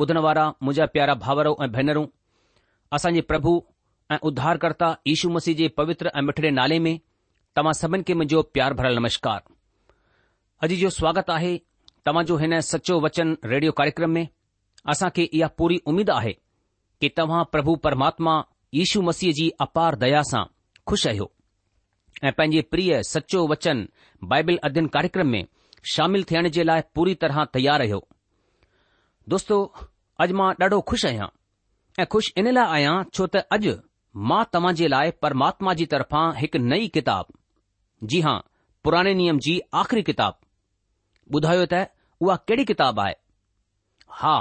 ॿुधण वारा मुंहिंजा प्यारा भाउरो ऐं भेनरूं असांजे प्रभु ऐं उद्धारकर्ता यीशू मसीह जे पवित्र ऐं मिठड़े नाले में तव्हां सभिनि खे मुंहिंजो प्यार भरियल नमस्कार अॼु जो स्वागत आहे जो हिन सचो वचन रेडियो कार्यक्रम में असांखे इहा पूरी उम्मीद आहे कि तव्हां प्रभु परमात्मा यीशु मसीह जी अपार दया सां खु़शि आहियो ऐं पंहिंजे प्रिय सचो वचन बाइबल अध्ययन कार्यक्रम में शामिल थियण जे लाइ पूरी तरह तैयार रहियो दोस्तो अॼु मां ॾाढो खु़शि आहियां ऐं ख़ुशि इन लाइ आहियां छो त अॼु मां तव्हां जे लाइ परमात्मा जी तरफ़ा हिकु नई किताब, जी हां पुराणे नियम जी आख़िरी किताबु ॿुधायो त उहा कहिड़ी किताब आहे हा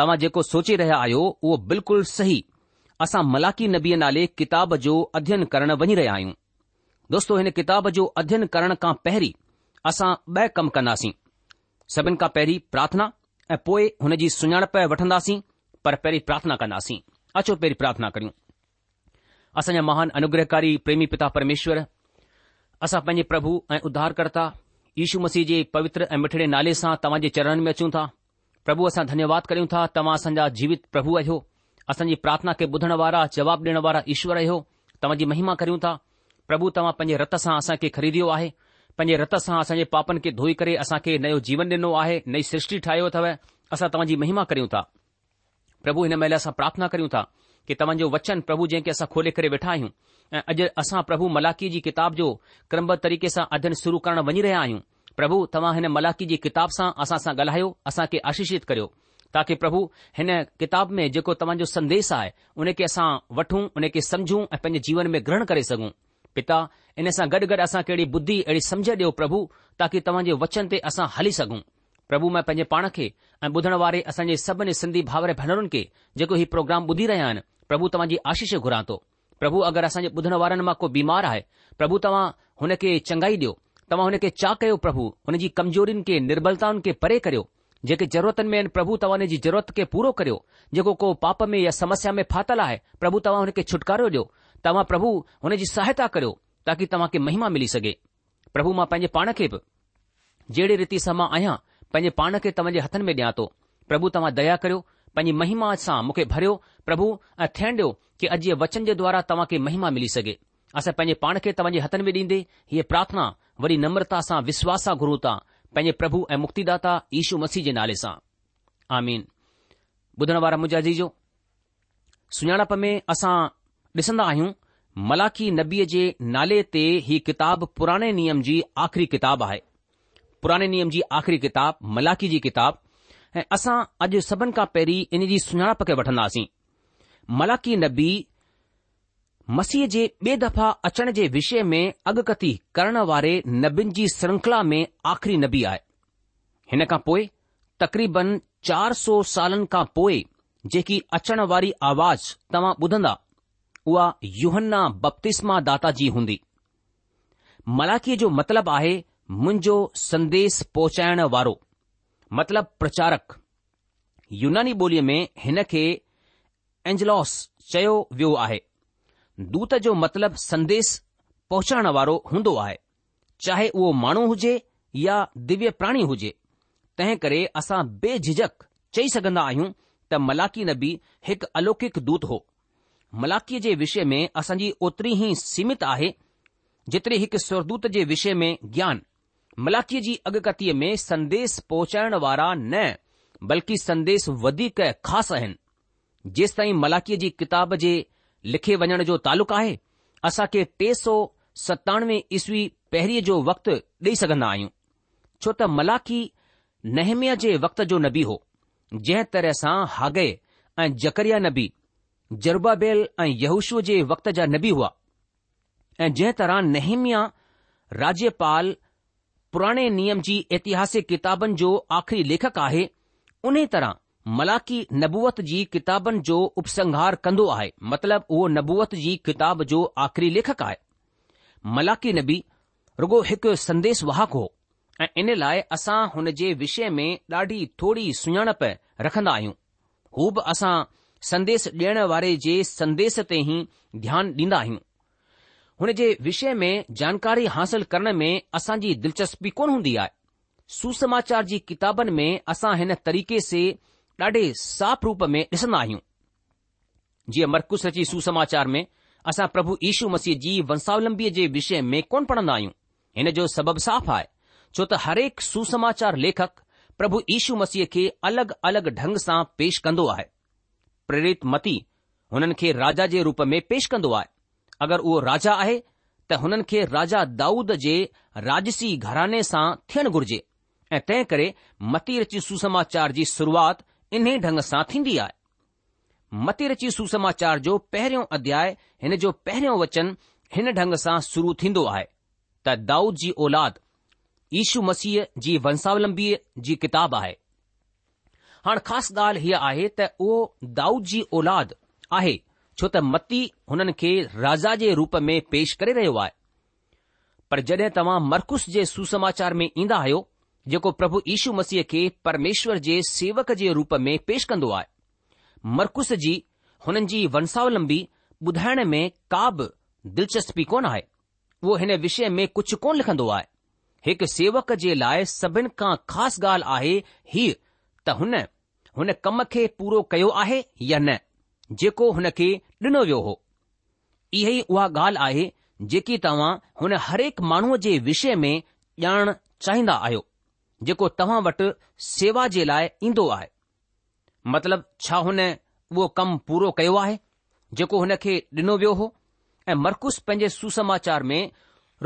तव्हां जेको सोचे रहिया आहियो उहो बिल्कुलु सही असां मलाकी नबीअ नाले किताब जो अध्ययन करणु वञी रहिया आहियूं दोस्तो हिन किताब जो अध्ययन करण खां पहिरीं असां ॿ कम कंदासीं सभिनि खां पहिरीं प्रार्थना અપય ઓનેજી સુણણ પર વઠંદાસી પર પેરી પ્રાર્થના કરનાસી અચો પેરી પ્રાર્થના કર્યુ આસન મહાન અનુગ્રહકારી પ્રેમી પિતા પરમેશ્વર આસા પંજી પ્રભુ એ ઉધાર કરતા ઈશુ મસીજી પવિત્ર એ મઠડે નાલે સા તવાજે ચરણ મેચું થા પ્રભુ આસા ધન્યવાદ કર્યુ થા તવા સંજા જીવિત પ્રભુ અહો આસનજી પ્રાર્થના કે બધણવારા જવાબ દેણવારા ઈશ્વર અહો તમજી મહિમા કર્યુ થા પ્રભુ તવા પંજી રતસા આસા કે ખરીદ્યો આહે पंहिंजे रत सां असांजे पापन खे धोई करे असांखे नयो जीवन ॾिनो आहे नई सृष्टि ठाहियो अथव असां तव्हांजी महिमा करियूं था प्रभु हिन महिल असां प्रार्थना करियूं था कि तव्हांजो वचन प्रभु जंहिंखे असां खोले करे वेठा आहियूं ऐं अॼु असां प्रभु मलाकी जी किताब जो क्रमब तरीक़े सां अध्यन शुरू करणु वञी रहिया आहियूं प्रभु तव्हां हिन मलाकी जी किताब सां असां सां ॻाल्हायो असां खे आशीषित करियो ताक़ी प्रभु हिन किताब में जेको तव्हांजो संदेश आहे उन खे असां वठूं उन खे समझू ऐं पंहिंजे जीवन में ग्रहण करे सघूं पिता इन सां गॾु गॾु असांखे बुद्धी अहिड़ी समझ ॾियो प्रभु ताकी तव्हांजे वचन ते असां हली सघूं प्रभु मां पंहिंजे पाण खे ऐं ॿुधण वारे असांजे सभिनी सिंधी भावर भेनरुनि खे जेको हीउ प्रोग्राम ॿुधी रहिया आहिनि प्रभु तव्हांजी आशीष घुरा थो प्रभु अगरि असांजे ॿुधण वारनि मां को बीमार आहे प्रभु तव्हां हुन खे चंगाई ॾियो तव्हां हुनखे चा कयो प्रभु हुन जी कमजोरियुनि खे निर्भलताउनि खे परे करियो जेके ज़रूरतनि में प्रभु तव्हां जी ज़रूरत खे पूरो करियो जेको को पाप में या समस्या में फाथल आहे प्रभु तव्हां हुनखे छुटकारो ॾियो તમા પ્રભુ મને જે સહાયતા કર્યો તાકી તમા કે મહિમા મળી શકે પ્રભુ માં પંજે પાણ કે જેડી રીતિ સમાં આયા પંજે પાણ કે તમજે હાથન મે દયા તો પ્રભુ તમા દયા કર્યો પંજે મહિમા સા મુકે ભરીયો પ્રભુ અઠેન્ડો કે અજી વચન જે દ્વારા તમા કે મહિમા મળી શકે આસા પંજે પાણ કે તમજે હાથન મે દી દે યે પ્રાર્થના વળી નમ્રતા સા વિશ્વાસા ગુરુતા પંજે પ્રભુ એ મુક્તિદાતા ઈશુ મસીજે નાલે સા આમીન બુધનવાર મુજજીજો સુણાણા પરમે અસા ॾिसंदा आहियूं मलाखी नबीअ जे नाले ते ही किताब पुराणे नियम जी आख़िरी किताब आहे पुराणे नियम जी आख़िरी किताब मलाखी जी किताब ऐं असां अॼु सभिनि खां पहिरीं इन जी सुञाणप खे वठंदासीं मलाखी नबी मसीह जे ॿिए दफ़ा अचण जे विषय में अॻकथी करण वारे नबियुनि जी श्रंखला में आख़िरी नबी आहे हिन खां पोइ तक़रीबन चार सौ सालनि खां पोइ जेकी अचण वारी आवाज़ तव्हां ॿुधंदा उहा युहन्ना बप्तिस्मा दाता जी हूंदी मलाखीअ जो मतिलबु आहे मुंहिंजो संदेस पहुचाइण वारो मतिलबु प्रचारक युनानी ॿोलीअ में हिन खे एनलॉस चयो वियो आहे दूत जो मतिलबु संदेस पहुचाइण वारो हूंदो आहे चाहे उहो माण्हू हुजे या दिव्य प्राणी हुजे तंहिं करे असां बेझिझक चई सघन्दा आहियूं त मलाखी नबी हिकु अलौकिक दूत हो मलाखीअ जे विषय में असांजी ओतिरी ई सीमित आहे जेतिरी हिकु स्वर्दूत जे विषय में ज्ञान मलाखीअ जी अॻकथीअ में संदेस पहुचाइण वारा न बल्कि संदेस वधीक ख़ासि आहिनि जेस ताईं मलाखीअ जी किताब जे लिखे वञण जो तालुक़ु आहे असां खे टे सौ सतानवें ईसवी पहिरीअ जो वक़्तु ॾेई सघन्दा आहियूं छो त मलाखी नहमीअ जे वक़्त जो नबी हो जंहिं तरह सां हाग़ ऐं जकरिया नबी जरबाबेल ऐं यूशू जे वक़्त जा नबी हुआ ऐं जंहिं तरह नेहमिया राज्यपाल पुराणे नियम जी ऐतिहासिक किताबनि जो आख़िरी लेखक आहे उन तरह मलाकी नबूअत जी किताबनि जो उपसंहार कंदो आहे मतिलब उहो नबूअत जी किताब जो आख़िरी लेखक आहे मलाकी नबी रुगो हिकु संदेस वाहक हो ऐं इन लाइ असां हुन जे विषय में ॾाढी थोरी सुञाणप रखंदा आहियूं हू बि असां संदेश ॾियण वारे जे संदेश ते ई ध्यानु ॾींदा आहियूं हुन जे विषय में जानकारी हासिल करण में असांजी दिलचस्पी कोन हूंदी आहे सुसमाचार जी किताबनि में असां हिन तरीक़े से ॾाढे साफ़ रूप में ॾिसंदा आहियूं जीअं मर्कुश रची सुसमाचार में असां प्रभु यीशु मसीह जी वंशावलंबीअ जे विषय में कोन पढ़ंदा आहियूं हिन जो सबबु साफ़ आहे छो त हरेक सुसमाचार लेखक प्रभु इशू मसीह खे अलगि॒ अलगि॒ ढंग सां पेश कंदो आहे प्रेरित मती हुननि खे राजा जे रूप में पेश कंदो आहे अगरि उहो राजा आहे त हुननि खे राजा दाऊद जे राजसी घराने सां थियण घुर्जे ऐं तंहिं करे मती रची सुसमाचार जी शुरुआति इन्हे ढंग सां थींदी आहे मती रची सुसमाचार जो पहिरियों अध्याय हिन जो पहिरियों वचन हिन ढंग सां शुरू थींदो आहे त दाऊद जी ओलाद ईशू मसीह जी वंशावलंबीअ जी किताबु आहे हाणे ख़ासि ॻाल्हि हीअ आहे त उहो दाऊद जी औलाद आहे छो त मती हुननि खे राजा जे रूप में पेश करे रहियो आहे पर जड॒हिं तव्हां मरकुस जे सुसमाचार में ईंदा आहियो जेको प्रभु ईशू मसीह खे परमेश्वर जे सेवक जे रूप में पेश कंदो आहे मर्कज़ जी हुननि जी वंशावलंबी ॿुधाइण में का बि दिलचस्पी कोन आहे उहो हिन विषय में कुझु कोन लिखंदो आहे हिकु सेवक जे लाइ सभिनि खां ख़ासि ॻाल्हि आहे हीउ हुन हुन कम खे पूरो कयो आहे या न जेको हुन खे ॾिनो वियो हो इहा ई उहा ॻाल्हि आहे जेकी तव्हां हुन हरेक माण्हूअ जे विषय में ॼाण चाहींदा आहियो जेको तव्हां वटि सेवा जे लाइ ईंदो आहे मतिलब छा हुन उहो कमु पूरो कयो आहे जेको हुन खे ॾिनो वियो हो ऐं मरकुस पंहिंजे सुसमाचार में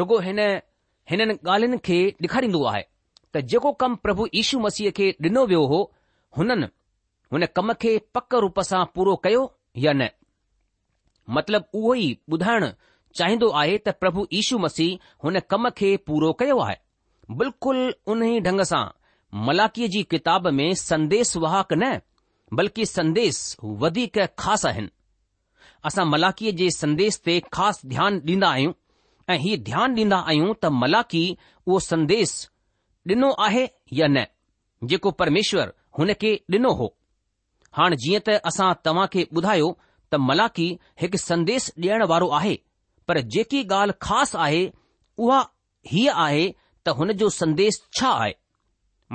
रुगो हिन हिननि ॻाल्हियुनि खे ॾेखारींदो आहे त जेको कमु प्रभु ईशू मसीह खे ॾिनो वियो हो हुननि हुन कम खे पक रूप सां पूरो कयो या न मतिलब उहो ई ॿुधाइण चाहींदो आहे त प्रभु इीशू मसीह हुन कम खे पूरो कयो आहे बिल्कुलु उन ई ढंग सां मलाकीअ जी किताब में संदेस वाहक न बल्कि संदेस वधीक ख़ासि आहिनि असां मलाकीअ जे संदेश ते ख़ासि ध्यानु ॾींदा आहियूं ऐं इहा ध्यानु ॾींदा आहियूं त मलाकी उहो संदेस ॾिनो आहे या न जेको परमेश्वर हुन खे ॾिनो हो हाणे जीअं त असां तव्हां खे ॿुधायो त मलाकी हिकु संदेश ॾियण वारो आहे पर जेकी ॻाल्हि ख़ासि आहे उहा हीअ आहे त हुन जो संदेस छा आहे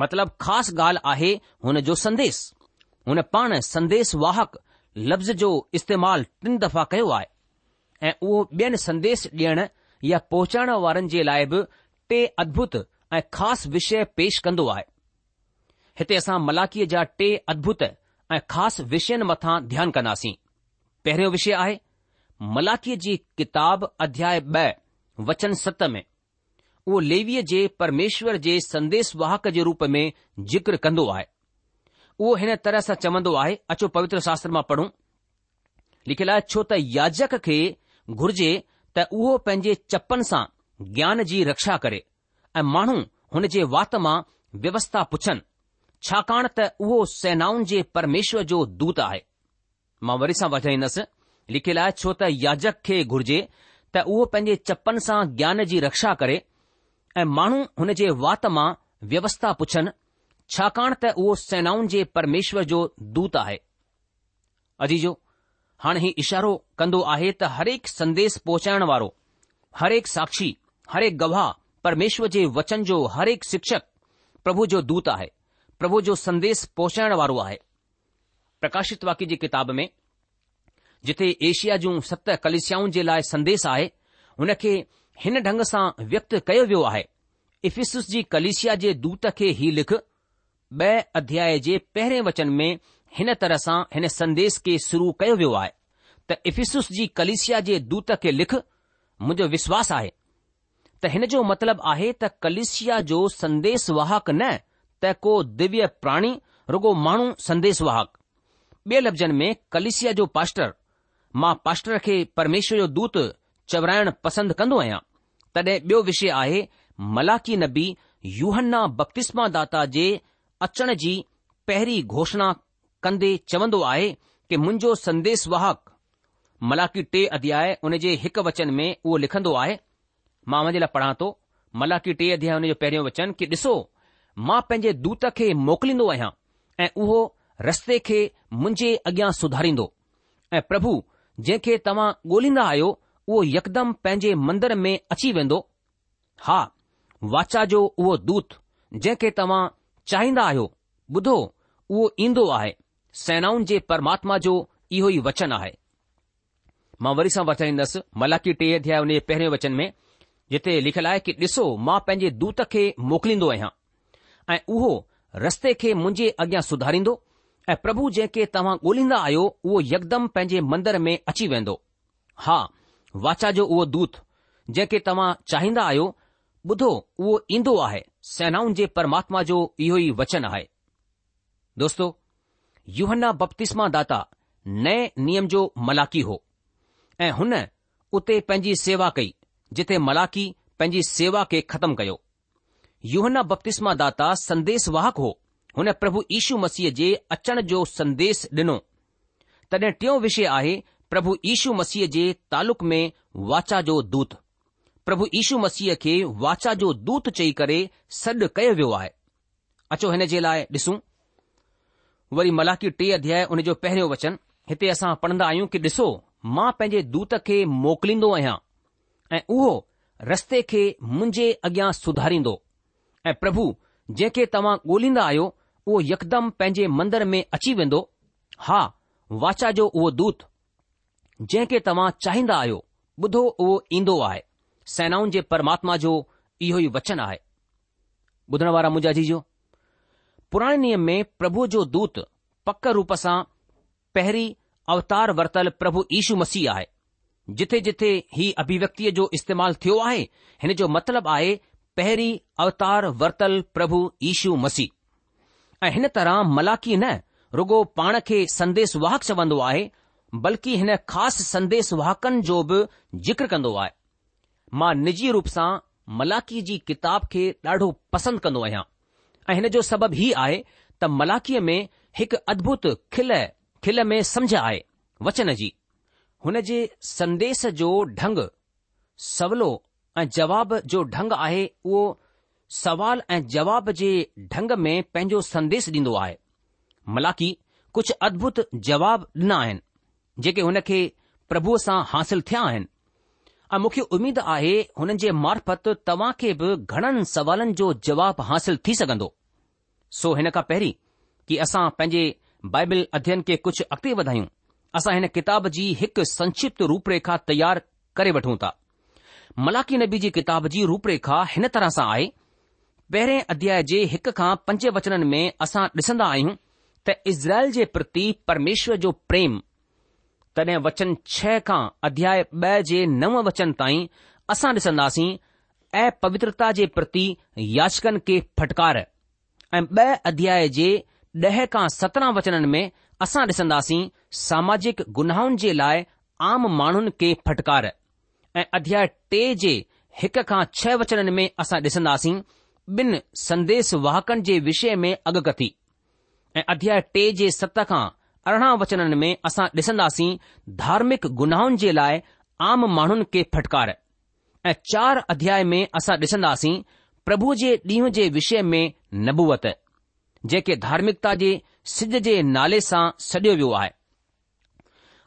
मतिलब ख़ासि ॻाल्हि आहे हुन जो संदेस हुन पाण वाहक लफ़्ज़ जो इस्तेमालु टिन दफ़ा कयो आहे ऐं उहो ॿियनि संदेश ॾियण या पहुचाइण वारनि जे लाइ बि टे अद्भुत ऐं ख़ासि विषय पेश कंदो आहे हिते असां मलाखीअ जा टे अदभुत ऐं ख़ासि विषयनि मथां ध्यानु कंदासीं पहिरियों विषय आहे मलाकीअ जी किताब अध्याय ब॒ वचन सत में उहो लेवीअ जे परमेश्वर जे संदेश वाहक जे रूप में जिक्र कन्दो आहे उहो हिन तरह सां चवंदो आहे अचो पवित्र शास्त्र मां पढ़ूं लिखियलु आहे छो त याजक खे घुर्जे त उहो पंहिंजे चपनि सां ज्ञान जी रक्षा करे ऐं माण्हू हुन जे वात मां व्यवस्था पुछनि छाकाणि त उहो सेनाउनि जे परमेश्वर जो दूत आहे मां वरी सां वधाईंदसि लिखियलु आहे छो त याजक खे घुर्जे त उहो पंहिंजे चपनि सां ज्ञान जी रक्षा करे ऐं माण्हू हुन जे वात मां व्यवस्था पुछनि छाकाणि त उहो सेनाउनि जे परमेश्वर जो दूत आहे अजीजो हाणे हीउ इशारो कन्दो आहे त हरेक संदेस पहुचाइण वारो हरेक साक्षी हरेक गवाह परमेश्वर जे वचन जो हर एक शिक्षक प्रभु जो दूत आहे प्रभु जो संदेश पहुचाइण वारो आहे प्रकाशित वाक्य जी किताब में जिथे एशिया जूं सत कलिसियाउनि जे लाइ संदेश आहे हुन खे हिन ढंग सां व्यक्त कयो वियो आहे इफिसुस जी कलिसिया जे दूत खे ही लिख ब॒ अध्याय जे पहिरें वचन में हिन तरह सां हिन संदेश खे शुरू कयो वियो आहे त इफिसुस जी कलिसिया जे दूत खे लिख मुंहिंजो विश्वास आहे त हिन जो मतिलबु आहे त कलिसिया जो वाहक न त को दिव्य प्राणी रुगो माण्हू वाहक ॿिए लफ़्ज़नि में कलिसिया जो पास्टर मां पास्टर खे परमेश्वर जो दूत चवराइण पसंदि कंदो आहियां तॾहिं ॿियो विषय आहे मलाकी नबी यूहन्न्न्न्न्न्ना बपतिस्मा दाता जे अचण जी पहिरीं घोषणा कंदे चवंदो आहे कि मुंहिंजो वाहक मलाकी टे अध्याय उन जे हिकु वचन में उहो लिखंदो आहे मां उनजे लाइ पढ़ां थो मलाकी टे अध्याय हुन जो पहिरियों वचन की ॾिसो मां पंहिंजे दूत खे मोकिलींदो आहियां ऐं उहो रस्ते खे मुंहिंजे अॻियां सुधारींदो ऐं प्रभु जंहिंखे तव्हां ॻोल्हींदा आहियो उहो यकदमि पंहिंजे मंदर में अची वेंदो हा वाचा जो उहो दूत जंहिंखे तव्हां चाहींदा आहियो ॿुधो उहो ईंदो आहे सेनाउनि जे परमात्मा जो इहो ई वचन आहे मां वरी सां वठाईंदसि मलाकी टे अध्याय हुन जे पहिरें वचन में जिते लिखियलु आहे कि ॾिसो मां पंहिंजे दूत खे मोकिलींदो आहियां ऐं उहो रस्ते खे मुंहिंजे अॻियां सुधारींदो ऐं प्रभु जंहिंखे तव्हां ॻोल्हींदा आहियो उहो यकदम पंहिंजे मंदर में अची वेंदो हा वाचा जो उहो दूत जंहिंखे तव्हां चाहींदा आहियो ॿुधो उहो ईंदो आहे सेनाउनि जे परमात्मा जो इहो ई वचन आहे दोस्तो युहन्ना बप्तिस्मा दाता नए नियम जो मलाकी हो ऐं हुन उते पंहिंजी सेवा कई जिथे मलाकी पंहिंजी सेवा खे ख़तमु कयो युहना बपतिस्मा दाता संदेश वाहक हो हुन प्रभु इीशू मसीह जे अचण जो संदेश डि॒नो तॾहिं टियों विषय आहे प्रभु इीशू मसीह जे तालुक में वाचा जो दूत प्रभु इीशू मसीह खे वाचा जो दूत चई करे सॾु कयो वियो आहे अचो हिन जे लाइ ॾिसूं वरी मलाकी टे अध्याय हुन जो पहिरियों वचन हिते असां पढ़ंदा आहियूं कि ॾिसो मां पंहिंजे दूत खे मोकिलींदो आहियां ऐं उहो रस्ते खे मुंहिंजे अॻियां सुधारींदो ऐं प्रभु जंहिंखे तव्हां ॻोल्हींदा आहियो उहो यकदमि पंहिंजे मंदर में अची वेंदो हा वाचा जो उहो दूत जंहिंखे तव्हां चाहींदा आहियो ॿुधो उहो ईंदो आहे सेनाउनि जे परमात्मा जो इहो ई वचन आहे ॿुधण वारा मुंहिंजा जी जो पुराणे नियम में प्रभु जो दूत पक रूप सां पहिरीं अवतार वरतल प्रभु ईशू मसीह आहे جتھے جتھے هي અભિવ્યક્તિઓ જો استعمال થيو આય હે ને જો મતલબ આય પહેરી अवतार वरतल प्रभु ઈશુ મસી આ હેન તરહ મલાકી ને રગો પાણકે સંદેશ વાખ છવંદુ આય બલકી હેન ખાસ સંદેશ વાકન જોબ ذکر કંદો આય માં نجي રૂપસા મલાકીજી કિતાબ કે ડાઢો પસંદ કંદો આયા હેન જો સબબ હી આય ત મલાકી મે હક અદભુત ખલે ખલે મે સમજ આય વચનજી हुन जे संदेश जो ढंग सवलो ऐं जवाब जो ढंग आहे उहो सवाल ऐं जवाब जे ढंग में पंहिंजो संदेश ॾींदो आहे मलाकी कुझु अद्भुत जवाब ॾिना आहिनि जेके हुन खे प्रभुअ सां हासिल थिया आहिनि ऐं मूंखे उमेद आहे हुननि जे मार्फत तव्हां खे बि घणनि सवालनि जो जवाब हासिल थी सघंदो सो हिन खां पहिरीं की असां पंहिंजे बाइबिल अध्यन खे कुझु अॻिते वधायूं असां हिन किताब जी हिकु संक्षिप्त रूप रेखा तयारु करे वठूं था मलाकी नबी जी किताब जी रूप रेखा हिन तरह सां आहे पहिरें अध्याय जे हिक खां पंज वचननि में असां ॾिसंदा आहियूं त इज़राइल जे प्रति परमेश्वर जो प्रेम तॾहिं वचन छह खां अध्याय ॿ जे नव वचन ताईं असां ॾिसंदासीं ऐं पवित्रता जे प्रति याचकनि खे फटकार ऐं ब॒ अध्याय जे ॾह खां सत्रहं वचननि में असां ॾिसंदासीं सामाजिक गुनाहुनि जे लाइ आम माण्हुनि खे फटकार ऐं अध्याय टे जे हिक खां छह वचननि में असां ॾिसंदासीं ॿिनि संदेश वाहकनि जे विषय में अॻकथी ऐं अध्याय टे जे सत खां अरिड़हं वचननि में असां ॾिसंदासीं धार्मिक गुनाहुनि जे लाइ आम माण्हुनि खे फटकार ऐं चार अध्याय में असां ॾिसंदासीं प्रभु जे ॾींहं जे विषय में नबूअत जेके धार्मिकता जे सिज जे नाले सां सडि॒यो वियो आहे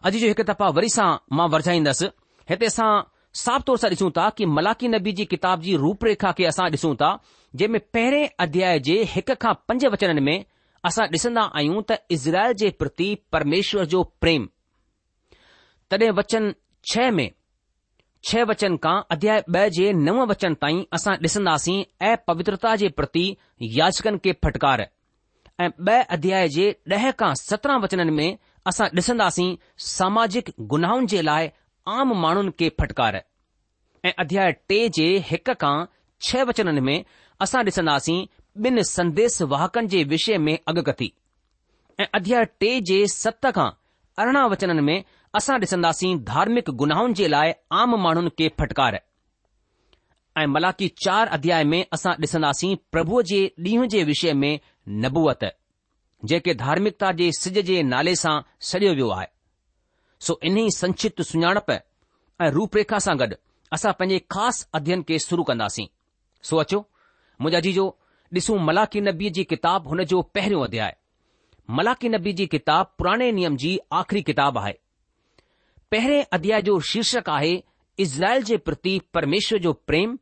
अॼु जो हिकु दफ़ा वरी सां मां वरझाईंदसि हिते असां साफ़ तौर सां ॾिसूं था कि मलाकी नबी जी किताब जी रूप रेखा खे असां ॾिसूं था जंहिं में पहिरें अध्याय जे हिक खां पंज वचननि में असां ॾिसंदा आहियूं त इज़राइल जे प्रति परमेश्वर जो प्रेम तॾहिं वचन छह में छह वचन खां अध्याय ॿ जे नव वचन ताईं असां ॾिसंदासीं ऐं पवित्रता जे प्रति याचकनि खे फटकार ऐं ॿ अध्याय जे ॾह खां सत्रहं वचननि में असां ॾिसंदासीं सामाजिक गुनाहुनि जे लाइ आम माण्हुनि खे फटकार ऐं अध्याय टे जे हिक खां छह वचननि में असां ॾिसंदासीं ॿिनि संदेस वाहकनि जे विषय में अॻकथी ऐं अध्याय टे जे सत खां अरिड़हं वचननि में असां ॾिसंदासीं धार्मिक गुनाहुनि जे लाइ आम माण्हुनि खे फटकार ऐं मलाकी चार अध्याय में असां ॾिसंदासीं प्रभुअ जे ॾींहं जे विषय में नबुअत जेके धार्मिकता जे सिज जे नाले सां सॼो वियो आहे सो इन्ही संक्षिप्त सुञाणप ऐं रूप सां गॾु असां पंहिंजे ख़ासि अध्ययन खे शुरू कंदासीं सो अचो ॾिसूं जी हुन जो पहिरियों अध्याय नबी जी पुराणे नियम जी आख़िरी आहे पहिरें अध्याय जो शीर्षक आहे इज़राइल जे प्रति परमेश्वर जो प्रेम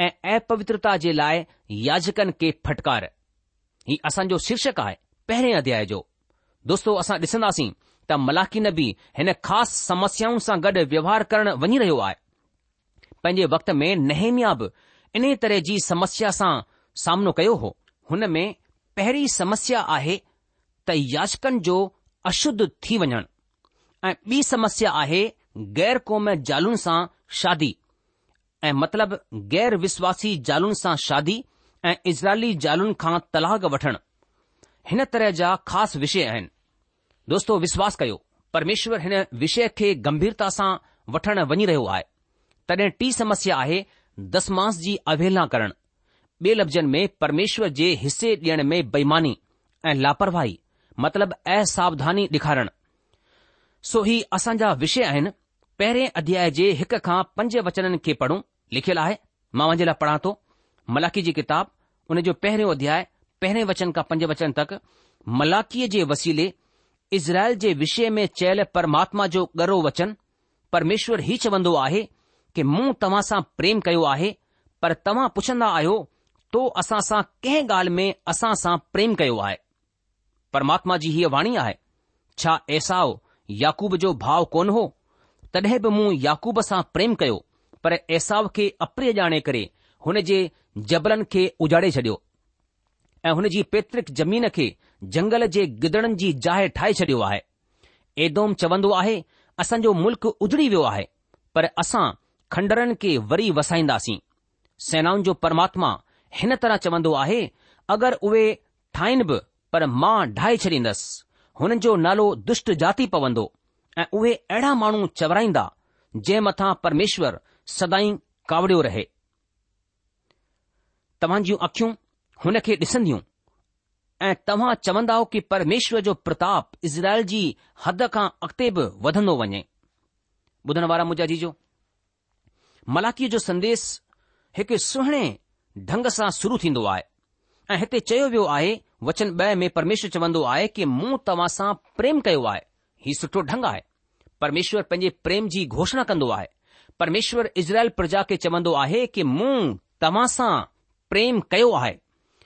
ऐं अपवित्रता जे लाइ याजकनि खे फटकार हीउ असांजो शीर्षक आहे पहिरें अध्याय जो दोस्तो असां ॾिसंदासीं त मलाकिन नबी हिन ख़ासि समस्याउनि सां गॾु व्यवहार करणु वञी रहियो आहे पंहिंजे वक़्त में नेहमिया बि इन तरह जी समस्या सां सामनो कयो हो हुन में पहिरीं समस्या आहे त याचकनि जो अशुद्ध थी वञणु ऐं ॿी समस्या आहे गैर क़ौम ज़ालुनि सां शादी ऐं मतिलबु ग़ैर विश्वासी जालुनि सां शादी ऐं इज़राइली ज़ालुनि खां तलाक़ वठण हिन तरह जा ख़ासि विषय आहिनि दोस्तो विश्वास कयो परमेश्वर हिन विषय खे गंभीरता सां वठण वञी रहियो आहे तॾहिं टी समस्या आहे दसमास जी अवहेलना करण ॿिए लफ़्ज़नि में परमेश्वर जे हिसे ॾियण में बेईमानी ऐं लापरवाही मतिलब असावधानी सावधानी ॾेखारणु सो ही असांजा विषय आहिनि पहिरें अध्याय जे हिक खां पंज वचननि खे पढ़ूं लिखियलु आहे मां वञे लाइ पढ़ा थो मलाखी जी किताब उन जो पहिरियों अध्याय पहिरें वचन खां पंज वचन तक मलाकीअ जे वसीले इज़राइल जे विषय में चयल परमात्मा जो गरव वचन परमेश्वर हीउ चवंदो आहे कि मूं तव्हां सां प्रेम कयो आहे पर तव्हां पुछंदा आहियो तो असां सां कंहिं ॻाल्हि में असां सां प्रेम कयो आहे परमात्मा जी हीअ वाणी आहे छा एसाओ याकूब जो भाव कोन हो तॾहिं बि मूं याकूब सां प्रेम कयो पर ऐसाव खे अप्रिय ॼाणे करे हुन जे जबलनि खे उजाड़े छडि॒यो ऐं हुन जी पैत्रिक ज़मीन खे जंगल जे गिदड़नि जी जाइ ठाहे छडि॒यो आहे एदोम चवंदो आहे असांजो मुल्क़ उजड़ी वियो आहे पर असां खंडरनि खे वरी वसाईंदासीं सेनाउनि जो परमात्मा हिन तरह चवंदो आहे अगरि उहे ठाहिनि बि पर मां ढाहे छॾींदसि हुननि जो नालो दुष्ट जाति पवंदो ऐं उहे अहिड़ा माण्हू चवराईंदा जंहिं मथां परमेश्वर सदाई कावड़ियो रहे तव्हां जूं अखियूं हुन खे ॾिसंदियूं ऐं तव्हां चवंदा कि परमेश्वर जो प्रताप इज़राइल जी हद खां अॻिते बि वधंदो वञे ॿुधण वारा मुंहिंजा जीजो मलाकीअ जो संदेस हिकु सुहिणे ढंग सां शुरू थींदो आहे ऐं हिते चयो वियो आहे वचन ॿ में परमेश्वर चवंदो आहे कि मूं तव्हां सां प्रेम कयो आहे हीउ सुठो ढंग आहे परमेश्वर पंहिंजे प्रेम जी घोषणा कंदो आहे परमेश्वर इज़राइल प्रजा खे चवंदो आहे कि मूं तव्हां सां प्रेम कयो आहे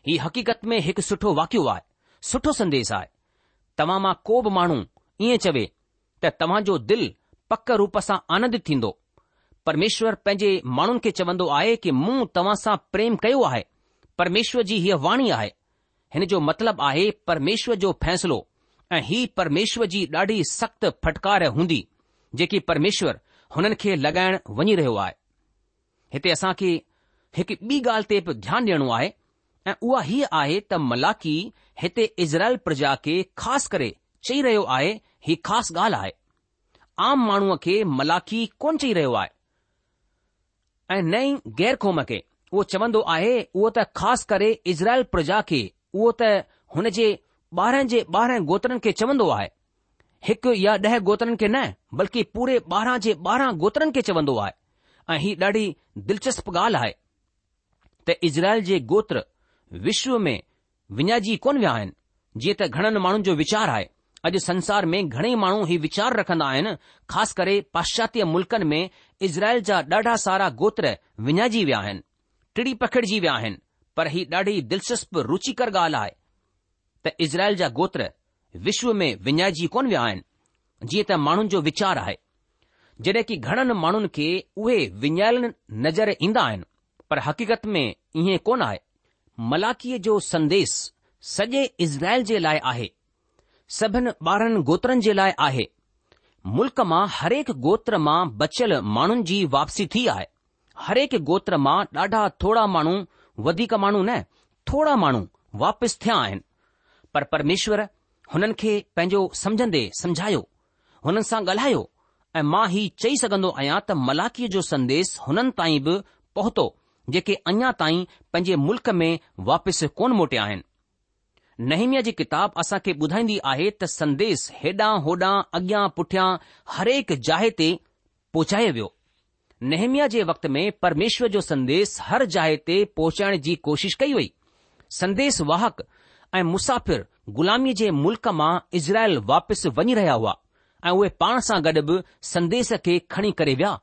हीअ हक़ीक़त में हिकु सुठो वाक़िअ आहे सुठो संदेश आहे तव्हां मां को बि माण्हू ईअं चवे त तव्हां जो दिल पक रूप सां आनंदित थींदो परमेश्वर पंहिंजे माण्हुनि खे चवंदो आहे कि मूं तव्हां सां प्रेम कयो आहे परमेश्वर जी हीअ वाणी आहे हिन जो मतिलबु आहे परमेश्वर जो फ़ैसिलो ऐं ही परमेश्वर जी ॾाढी सख़्त फटकार हूंदी जेकी परमेश्वर हुननि खे लॻाइण वञी रहियो आहे हिते असां खे हिकु ॿी ॻाल्हि ते बि ध्यानु ॾियणो आहे ऐं उहा हीअ आहे त मलाकी हिते इज़राइल प्रजा खे ख़ासि करे चई रहियो आहे हीउ ख़ासि ॻाल्हि आहे आम माण्हूअ खे मलाखी कोन चई रहियो आहे ऐं नई गैर क़ौम खे उहो चवंदो आहे उहो त ख़ासि करे इज़राइल प्रजा खे उहो त हुन जे ॿारहं जे ॿारहं गोत्रनि खे चवंदो आहे हिकु या ॾह गोत्रनि खे न बल्कि पूरे ॿारहं जे ॿारहं गोत्रनि खे चवंदो आहे ऐं हीउ ॾाढी दिलचस्प ॻाल्हि आहे त इज़राइल जे गोत्र विश्व में विञाइजी कोन विया आहिनि जीअं त घणनि माण्हुनि जो वीचार आहे अॼु संसार में घणेई माण्हू ही वीचार रखंदा आहिनि ख़ासि करे पाश्चात्य मुल्कनि में इज़राइल जा ॾाढा सारा गोत्र विञाइजी विया आहिनि टिड़ी पखिड़िजी विया आहिनि पर ही ॾाढी दिलचस्प रुचिकर ॻाल्हि आहे त इज़राइल जा गोत्र विश्व में विञाइजी कोन विया आहिनि जीअं त माण्हुनि जो वीचार आहे जॾहिं की घणनि माण्हुनि खे उहे विञायल नज़र ईंदा आहिनि पर हक़ीक़त में ईअं कोन आहे मलाखीअ जो संदेस सॼे इज़राइल जे लाइ आहे सभिनी ॿारहनि गोत्रनि जे लाइ आहे मुल्क मां हरेक गोत्र मां बचियल माण्हुनि जी वापसी थी आहे हरेक गोत्र मां ॾाढा थोरा माण्हू वधीक माण्हू न थोरा माण्हू वापसि थिया आहिनि पर परमेश्वर हुननि खे पंहिंजो समझंदे समझायो हुननि सां ॻाल्हायो ऐं मां हीउ चई सघंदो आहियां त मलाखीअ जो संदेस हुननि ताईं बि पहुतो जेके अञा ताईं पंहिंजे मुल्क़ में वापसि कोन मोटिया आहिनि नेमिया जी किताब असां खे ॿुधाईंदी आहे त संदेस हेॾां होॾां अॻियां पुठियां हरेक जाइ ते पहुचायो वियो नेहमिया जे वक़्त में परमेश्वर जो संदेस हर जाइ ते पहुचाइण जी कोशिश कई वई संदेस वाहक ऐं मुसाफ़िर ग़ुलामीअ जे मुल्क मां इज़राइल वापसि वञी रहिया हुआ ऐं उहे पाण सां गॾु बि संदेस खे खणी करे विया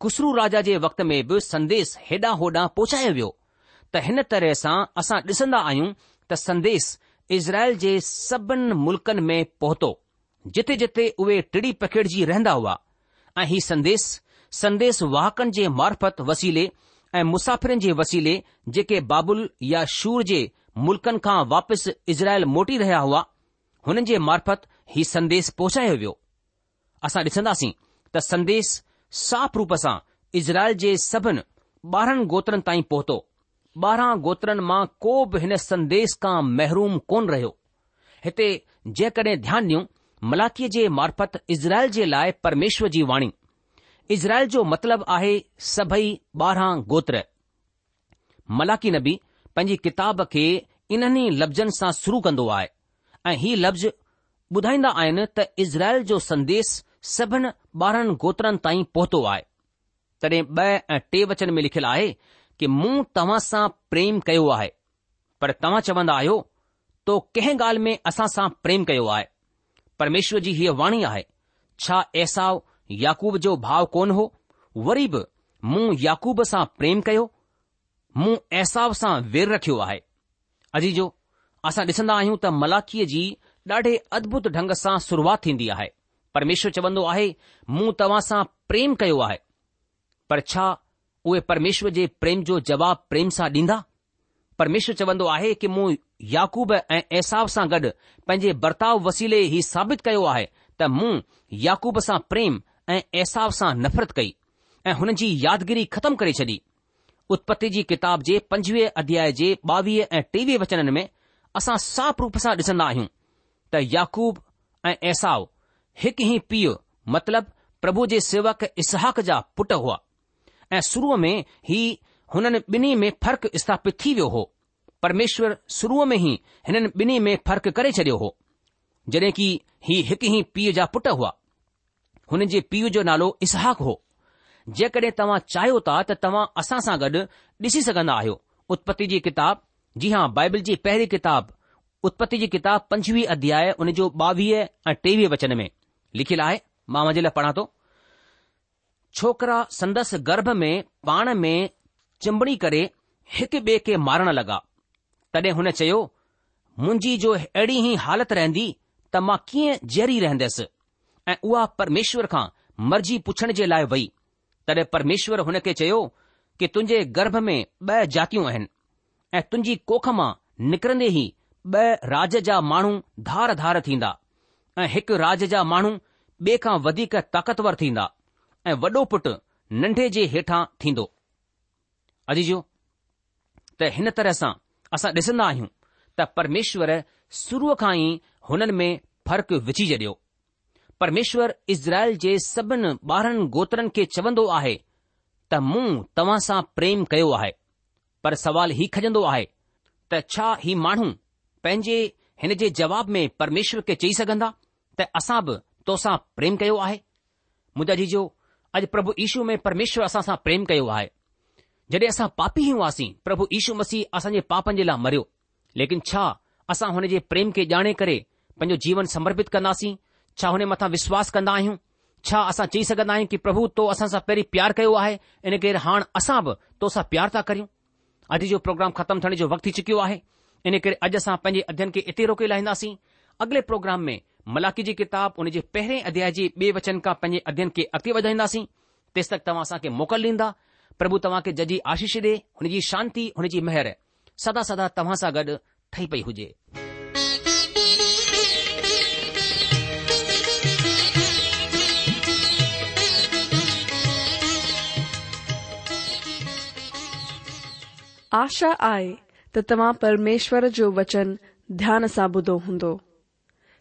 कुसरू राजा जे वक़्त में बि संदेश हेॾां होॾां पहुचायो वियो त हिन तरह सां असां ॾिसंदा आहियूं त संदेस इज़राइल जे सभिनि मुल्कनि में पहुतो जिथे जिथे उहे टिड़ी पकिड़िजी रहंदा हुआ ऐं हीउ संदेस संदेस वाहकनि जे मार्फत वसीले ऐं मुसाफ़िरनि जे वसीले जेके बाबुल या शूर जे मुल्कनि खां वापसि इज़राइल मोटी रहिया हुआ हुननि जे मार्फत हीउ संदेस पहुचायो वियो असां ॾिसंदासीं त संदेस साफ़ रूप सां इज़राइल जे सभिनी ॿारहनि गोत्रनि ताईं पहुतो ॿारहं गोत्रनि मां को बि हिन संदेस खां महरूम कोन रहियो हिते जेकॾहिं ध्यानु ॾियूं मलाकीअ जे मार्फत इज़राइल जे लाइ परमेश्वर जी वाणी इज़राइल जो मतिलबु आहे सभई ॿारहं गोत्र मलाकी नबी पंहिंजी किताब खे इन्हनि लफ़्ज़नि सां शुरू कंदो आहे ऐं ही लफ़्ज़ ॿुधाईंदा आहिनि त इज़राइल जो संदेस सभिन ॿारहनि गोत्रनि ताईं पहुतो आहे तॾहिं ॿ ऐं टे वचन में लिखियलु आहे कि मूं तव्हां सां प्रेम कयो आहे पर तव्हां चवंदा आहियो तो कंहिं ॻाल्हि में असां सां प्रेम कयो आहे परमेश्वर जी हीअ वाणी आहे छा एसाव याकूब जो भाव कोन हो वरी बि मूं याकूब सां प्रेम कयो मूं एसाव सां वेर रखियो आहे अजी जो असां ॾिसंदा आहियूं त मलाखीअ जी ॾाढे अद्भुत ढंग सां शुरुआत थींदी आहे परमेश्वर चवंदो आहे मूं तव्हां सां प्रेम कयो आहे पर छा उहे परमेश्वर जे प्रेम जो जवाब प्रेम सां ॾींदा परमेश्वर चवंदो आहे कि मूं याक़ूब ऐं ऐसाउ सां गॾु पंहिंजे बर्ताव वसीले ई साबित कयो आहे त मूं याकूब सां प्रेम ऐं ऐसाव सां नफ़रत कई ऐं हुन जी यादगिरी ख़तमु करे छॾी उत्पति जी किताब जे पंजवीह अध्याय जे ॿावीह ऐं टेवीह वचननि में असां साफ़ रूप सां ॾिसन्दा आहियूं त याकूब ऐं ऐसाउ हिकु ई पीउ मतिलब प्रभु जे सेवक इसहाक जा पुट हुआ ऐं शुरूअ में ही हुननि बि॒ में फ़र्क़ स्थापित थी वियो हो परमेश्वर शुरुअ में ही हिननि बिन्ही में फ़र्क़ु करे छडि॒यो हो जॾहिं की ही हिक ई पीउ जा पुटु हुआ हुन जे पीउ जो नालो इसहाक हो जेकॾहिं तव्हां चाहियो था त तव्हां असां सां गॾु ॾिसी सघन्दा आहियो उत्पति जी किताब जी हां बाइबल जी पहिरी किताब उत्पति जी किताब पंजुवीह अध्याय हुन जो ॿावीह ऐं टेवीह वचन में लिखियलु आहे मां मुंहिंजे लाइ पढ़ा थो छोकिरा संदसि गर्भ में पाण में चिंबड़ी करे हिक ॿिए खे मारण लॻा तॾहिं हुन चयो मुंहिंजी जो अहिड़ी ई हालति रहंदी त मां कीअं जहरी रहंदसि ऐं उहा परमेश्वर खां मर्ज़ी पुछण जे लाइ वई तॾहिं परमेश्वर हुन खे चयो कि तुंहिंजे गर्भ में ब॒ जातियूं आहिनि ऐं तुंहिंजी कोख मां निकरन्दे ई ब॒ राज जा माण्हू धार धार थींदा ऐं हिकु राज जा माण्हू ॿिए खां वधीक ताक़तवर थींदा ऐं वॾो पुटु नंढे जे हेठां थींदो अजीजो त हिन तरह सां असां ॾिसंदा आहियूं त परमेश्वर शुरूअ खां ई हुननि में फ़र्क़ु विझी छॾियो परमेश्वर इज़राइल जे सभिनी ॿारहनि गोत्रनि खे चवंदो आहे त मूं तव्हां सां प्रेम कयो आहे पर सवाल हीउ खजंदो आहे त छा ही माण्हू पंहिंजे हिन जे जवाब में परमेश्वर खे चई सघंदा त असां बि तोसां प्रेम कयो आहे मुंहिंजा जी अॼु प्रभु यीशू में परमेश्वर असां सां प्रेम कयो आहे जॾहिं असां पापी हुआसीं प्रभु ईशू मसीह असांजे पापनि जे लाइ मरियो लेकिन छा असां हुन जे प्रेम खे ॼाणे करे पंहिंजो जीवन समर्पित कंदासीं छा हुनजे मथां विश्वासु कंदा आहियूं छा असां चई सघंदा आहियूं की प्रभु तो असां सां पहिरीं प्यारु कयो आहे इन करे हाणे असां बि तोसां प्यार था करियूं अॼु जो प्रोग्राम ख़तमु थियण जो वक़्तु थी चुकियो आहे इन करे अॼु असां पंहिंजे अध्यन खे एतिरी रोके लाहींदासीं अॻिले प्रोग्राम में मलाकी जी किताब हुनजे पहिरें अध्याय जे ॿे वचन खां पंहिंजे अध्यन खे अॻिते वधाईंदासीं तेसि तक तव्हां असांखे मोकल ॾींदा प्रभु तव्हांखे जजी आशीष ॾे हुनजी शांती हुनजी मेहर सदा सदा तव्हां सां गॾु पई हुजे आशा आहे त तव्हां परमेश्वर जो वचन ध्यान सां ॿुधो हूंदो